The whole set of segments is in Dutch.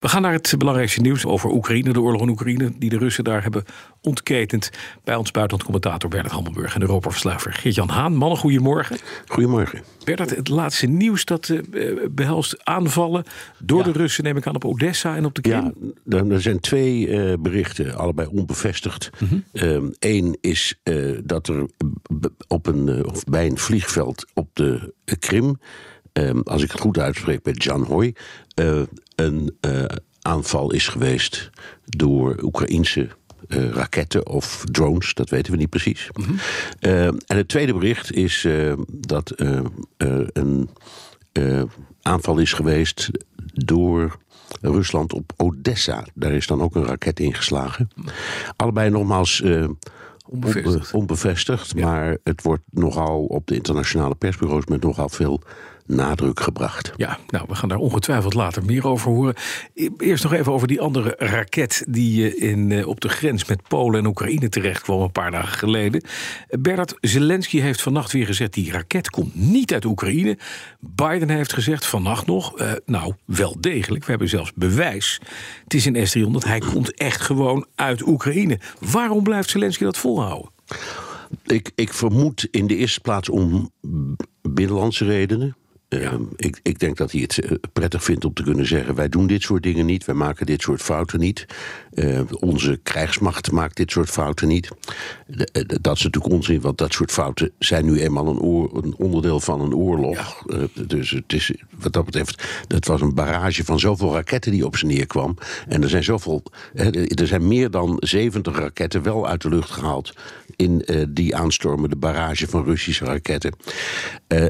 We gaan naar het belangrijkste nieuws over Oekraïne, de oorlog in Oekraïne, die de Russen daar hebben ontketend. Bij ons buitenlandcommentator Bernard Hammelburg en Europa-verslaver Geert-Jan Haan. Mannen, goedemorgen. Goedemorgen. Bernard, het laatste nieuws dat uh, behelst aanvallen door de Russen, neem ik aan, op Odessa en op de Krim. Ja, er zijn twee uh, berichten, allebei onbevestigd. Eén mm -hmm. is dat er op een, of bij een vliegveld op de Krim Um, als ik het goed uitspreek bij Jan Hoy, uh, een uh, aanval is geweest door Oekraïense uh, raketten of drones, dat weten we niet precies. Mm -hmm. en het tweede bericht is dat een aanval is geweest door Rusland op Odessa. Daar is dan ook een raket ingeslagen. Allebei nogmaals. Onbevestigd, onbevestigd ja. maar het wordt nogal op de internationale persbureaus met nogal veel nadruk gebracht. Ja, nou, we gaan daar ongetwijfeld later meer over horen. Eerst nog even over die andere raket die in, op de grens met Polen en Oekraïne terecht kwam een paar dagen geleden. Bernard Zelensky heeft vannacht weer gezegd: die raket komt niet uit Oekraïne. Biden heeft gezegd vannacht nog: uh, nou, wel degelijk. We hebben zelfs bewijs. Het is een S-300. Hij komt echt gewoon uit Oekraïne. Waarom blijft Zelensky dat volhouden? Ik, ik vermoed in de eerste plaats om binnenlandse redenen. Ja. Uh, ik, ik, denk dat hij het uh, prettig vindt om te kunnen zeggen: wij doen dit soort dingen niet, wij maken dit soort fouten niet. Uh, onze krijgsmacht maakt dit soort fouten niet. De, dat is natuurlijk onzin, want dat soort fouten zijn nu eenmaal een, oor, een onderdeel van een oorlog. Ja. dus het is, wat dat betreft, dat was een barrage van zoveel raketten die op ze neerkwam. En er zijn zoveel, er zijn meer dan 70 raketten wel uit de lucht gehaald in die aanstormende barrage van Russische raketten.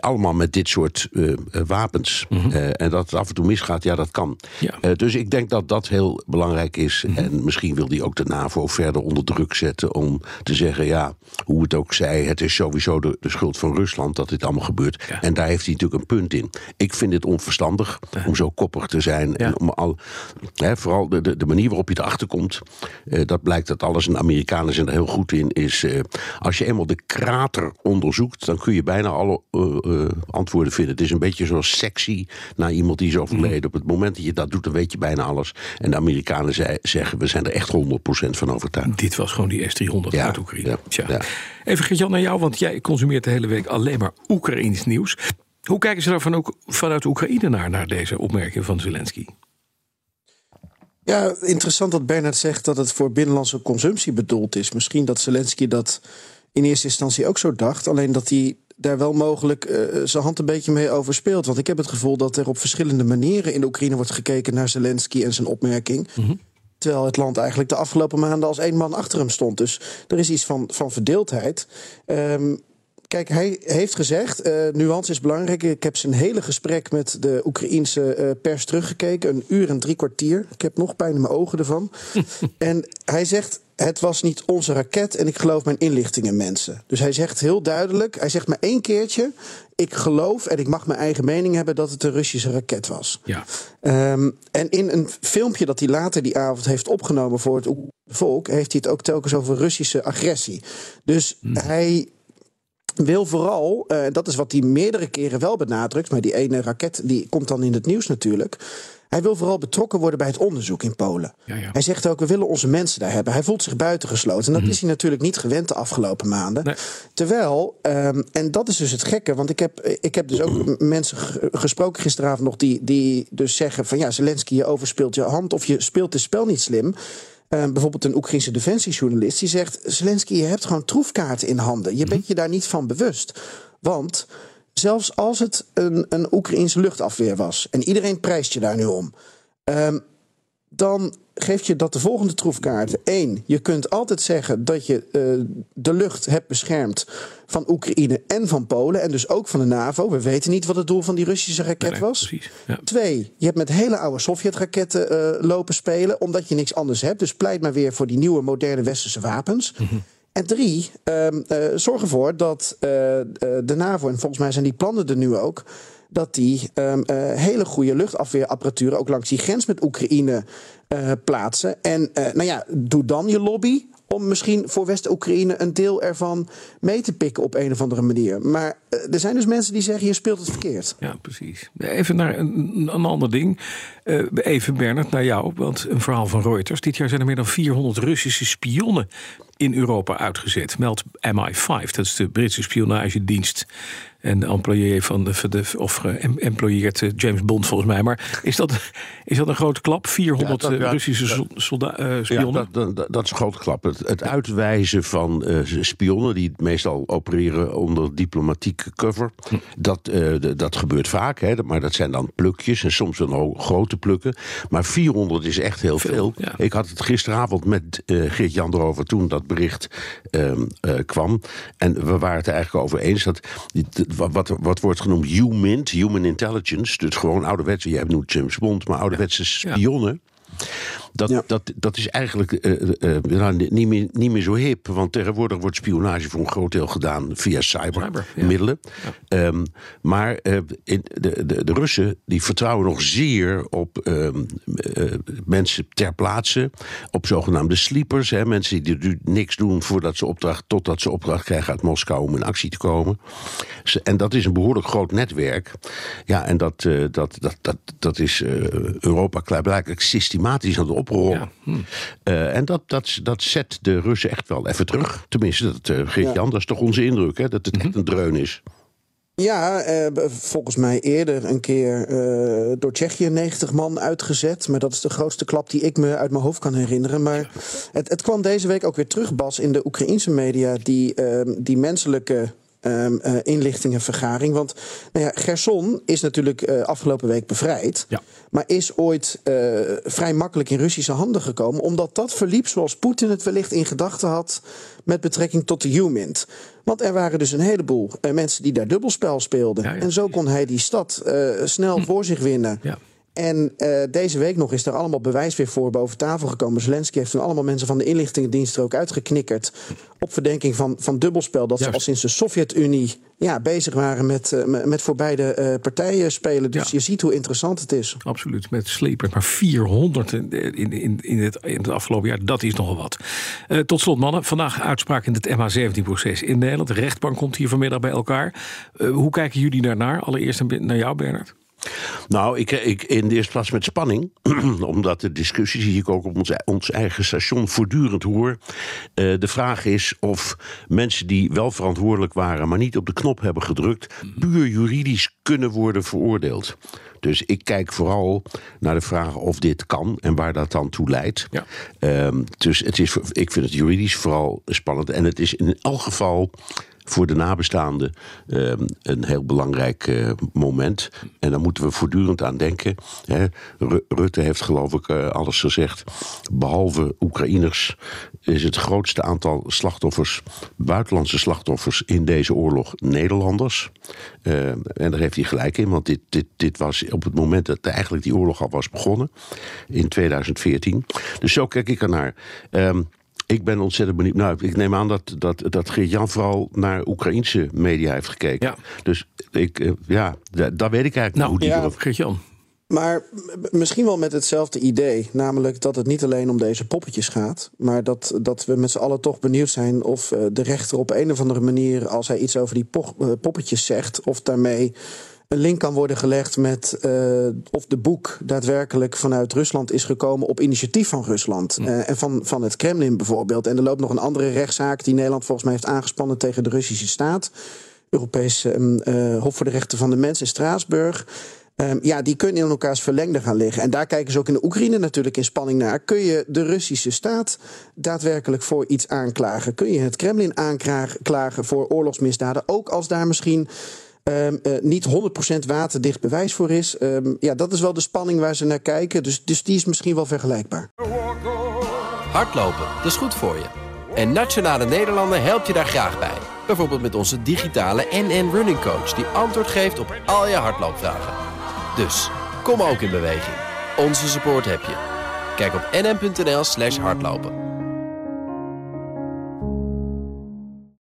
allemaal met dit soort uh, wapens. Mm -hmm. uh, en dat het af en toe misgaat, ja, dat kan. Ja. Uh, dus ik denk dat dat heel belangrijk is. Mm -hmm. En misschien wil hij ook de NAVO verder onder druk zetten om te zeggen: ja, hoe het ook zij, het is sowieso de, de schuld van Rusland dat dit allemaal gebeurt. Ja. En daar heeft hij natuurlijk een punt in. Ik vind het onverstandig ja. om zo koppig te zijn. En om al, hè, vooral de, de, de, manier waarop je erachter komt, dat blijkt dat alles, en Amerikanen zijn er heel goed in, is als je eenmaal de krater onderzoekt, dan kun je bijna alle antwoorden vinden. Het is een beetje zoals sexy naar iemand die is overleden. Mm. Op het moment dat je dat doet, dan weet je bijna alles. En de Amerikanen zei, zeggen, we zijn er echt 100% van overtuigd. Dit was gewoon die S-300 ja, uit Oekraïne. Ja, ja. Even Gert-Jan naar jou, want jij consumeert de hele week alleen maar Oekraïns nieuws. Hoe kijken ze daar van ook, vanuit Oekraïne naar, naar deze opmerking van Zelensky? Ja, interessant dat Bernard zegt dat het voor binnenlandse consumptie bedoeld is. Misschien dat Zelensky dat in eerste instantie ook zo dacht. Alleen dat hij daar wel mogelijk uh, zijn hand een beetje mee overspeelt. Want ik heb het gevoel dat er op verschillende manieren in de Oekraïne wordt gekeken naar Zelensky en zijn opmerking. Mm -hmm. Terwijl het land eigenlijk de afgelopen maanden als één man achter hem stond. Dus er is iets van, van verdeeldheid. Um, Kijk, hij heeft gezegd, uh, nuance is belangrijk. Ik heb zijn hele gesprek met de Oekraïense uh, pers teruggekeken. Een uur en drie kwartier. Ik heb nog pijn in mijn ogen ervan. en hij zegt, het was niet onze raket en ik geloof mijn inlichtingen mensen. Dus hij zegt heel duidelijk, hij zegt maar één keertje... ik geloof en ik mag mijn eigen mening hebben dat het een Russische raket was. Ja. Um, en in een filmpje dat hij later die avond heeft opgenomen voor het volk... heeft hij het ook telkens over Russische agressie. Dus hmm. hij wil vooral, uh, dat is wat hij meerdere keren wel benadrukt, maar die ene raket die komt dan in het nieuws natuurlijk. Hij wil vooral betrokken worden bij het onderzoek in Polen. Ja, ja. Hij zegt ook, we willen onze mensen daar hebben. Hij voelt zich buitengesloten. En dat mm. is hij natuurlijk niet gewend de afgelopen maanden. Nee. Terwijl, um, en dat is dus het gekke... want ik heb, ik heb dus ook mensen gesproken gisteravond nog... Die, die dus zeggen van ja, Zelensky, je overspeelt je hand... of je speelt het spel niet slim... Uh, bijvoorbeeld een Oekraïnse defensiejournalist die zegt: Zelensky, je hebt gewoon troefkaarten in handen. Je bent je daar niet van bewust. Want zelfs als het een, een Oekraïnse luchtafweer was en iedereen prijst je daar nu om, um, dan geeft je dat de volgende troefkaarten. Eén, je kunt altijd zeggen dat je uh, de lucht hebt beschermd van Oekraïne en van Polen. En dus ook van de NAVO. We weten niet wat het doel van die Russische raket was. Ja. Twee, je hebt met hele oude Sovjet-raketten uh, lopen spelen. Omdat je niks anders hebt. Dus pleit maar weer voor die nieuwe moderne westerse wapens. Mm -hmm. En drie, uh, uh, zorg ervoor dat de NAVO, en volgens mij zijn die plannen er nu ook, dat die um, uh, hele goede luchtafweerapparatuur ook langs die grens met Oekraïne uh, plaatsen. En uh, nou ja, doe dan je lobby om misschien voor West-Oekraïne een deel ervan mee te pikken op een of andere manier. Maar er zijn dus mensen die zeggen: je speelt het verkeerd. Ja, precies. Even naar een, een ander ding. Uh, even Bernard, naar jou. Want een verhaal van Reuters. Dit jaar zijn er meer dan 400 Russische spionnen in Europa uitgezet. Meldt MI5, dat is de Britse spionagedienst. En de employé van de, de of employeert uh, James Bond volgens mij. Maar is dat, is dat een grote klap? 400 ja, dat, ja, Russische solda- uh, spionnen? Ja, dat, dat, dat, is een grote klap. Het, het uitwijzen van spionnen, die meestal opereren onder cover, dat, dat gebeurt vaak. Hè, maar dat zijn dan plukjes en soms dan grote plukken. Maar 400 is echt heel veel. veel. Ja. Ik had het gisteravond met Geert-Jan erover toen dat bericht ehm, kwam. En we waren het eigenlijk over eens dat wat, wat wordt genoemd HUMINT, Human Intelligence. Dus gewoon ouderwetse, jij noemt James Bond, maar ouderwetse spionnen. Dat, ja. dat, dat is eigenlijk uh, uh, nou, niet, meer, niet meer zo hip. Want tegenwoordig wordt spionage voor een groot deel gedaan via cybermiddelen. Cyber, ja. um, maar uh, in de, de, de, Russen die vertrouwen nog zeer op um, mensen ter plaatse. Op zogenaamde sleepers. Hè, mensen die niks doen voordat ze opdracht, totdat ze opdracht krijgen uit Moskou om in actie te komen. En dat is een behoorlijk groot netwerk. Ja, en dat, dat, dat, dat, dat is Europa klaarblijkelijk systematisch aan het oprollen. Ja. Hm. Uh, en dat, dat, dat zet de Russen echt wel even terug. Tenminste, dat uh, geeft Jan, dat is toch onze indruk, hè? dat het echt een dreun is. Ja, eh, volgens mij eerder een keer eh, door Tsjechië 90 man uitgezet. Maar dat is de grootste klap die ik me uit mijn hoofd kan herinneren. Maar het, het kwam deze week ook weer terug, Bas, in de Oekraïnse media. Die, uh, die menselijke um, uh, inlichtingenvergaring. Want nou ja, Gerson is natuurlijk uh, afgelopen week bevrijd. Ja. Maar is ooit uh, vrij makkelijk in Russische handen gekomen. Omdat dat verliep zoals Poetin het wellicht in gedachten had. met betrekking tot de Humint. Want er waren dus een heleboel mensen die daar dubbelspel speelden. Ja. En zo kon hij die stad snel hm. voor zich winnen. Ja. En uh, deze week nog is er allemaal bewijs weer voor boven tafel gekomen. Zelensky heeft toen allemaal mensen van de inlichtingendienst er ook uitgeknikkerd. Op verdenking van, van dubbelspel. Dat Juist. ze al sinds de Sovjet-Unie ja, bezig waren met, uh, met voor beide uh, partijen spelen. Dus ja. je ziet hoe interessant het is. Absoluut, met sleepers. Maar 400 in, in, in, het, in het afgelopen jaar, dat is nogal wat. Tot slot, mannen. Vandaag uitspraak in het MH17-proces in Nederland. De rechtbank komt hier vanmiddag bij elkaar. hoe kijken jullie daarnaar? Allereerst naar jou, Bernard. Nou, ik, ik in de eerste plaats met spanning. omdat de discussie die ik ook op ons, ons eigen station voortdurend hoor. Uh, de vraag is of mensen die wel verantwoordelijk waren, maar niet op de knop hebben gedrukt, puur juridisch kunnen worden veroordeeld. Dus ik kijk vooral naar de vraag of dit kan en waar dat dan toe leidt. Ja. Um, dus het is, ik vind het juridisch vooral spannend. En het is in elk geval voor de nabestaanden uh, een heel belangrijk uh, moment. En daar moeten we voortdurend aan denken. Hè. Rutte heeft geloof ik uh, alles gezegd. Behalve Oekraïners is het grootste aantal slachtoffers, buitenlandse slachtoffers in deze oorlog Nederlanders. Uh, en daar heeft hij gelijk in, want dit, dit, dit was op het moment dat eigenlijk die oorlog al was begonnen, in 2014. Dus zo kijk ik ernaar. Um, ik ben ontzettend benieuwd. Nou, ik neem aan dat, dat, dat Geert-Jan vooral naar Oekraïnse media heeft gekeken. Ja. Dus ik, uh, ja, daar weet ik eigenlijk nou, hoe die ja, Geert-Jan. Maar misschien wel met hetzelfde idee. Namelijk dat het niet alleen om deze poppetjes gaat. Maar dat, dat we met z'n allen toch benieuwd zijn of uh, de rechter op een of andere manier, als hij iets over die po uh, poppetjes zegt, of daarmee een link kan worden gelegd met uh, of de boek daadwerkelijk vanuit Rusland is gekomen op initiatief van Rusland. Uh, en van, van het Kremlin bijvoorbeeld. En er loopt nog een andere rechtszaak die Nederland volgens mij heeft aangespannen tegen de Russische staat. Europees uh, Hof voor de Rechten van de Mens in Straatsburg. Um, ja, die kunnen in elkaars verlengde gaan liggen. En daar kijken ze ook in de Oekraïne natuurlijk in spanning naar. Kun je de Russische staat daadwerkelijk voor iets aanklagen? Kun je het Kremlin aanklagen voor oorlogsmisdaden? Ook als daar misschien um, uh, niet 100% waterdicht bewijs voor is. Um, ja, dat is wel de spanning waar ze naar kijken. Dus, dus die is misschien wel vergelijkbaar. Hardlopen, dat is goed voor je. En Nationale Nederlanden helpt je daar graag bij. Bijvoorbeeld met onze digitale NN Running Coach... die antwoord geeft op al je hardloopvragen. Dus, kom ook in beweging. Onze support heb je. Kijk op nn.nl slash hardlopen.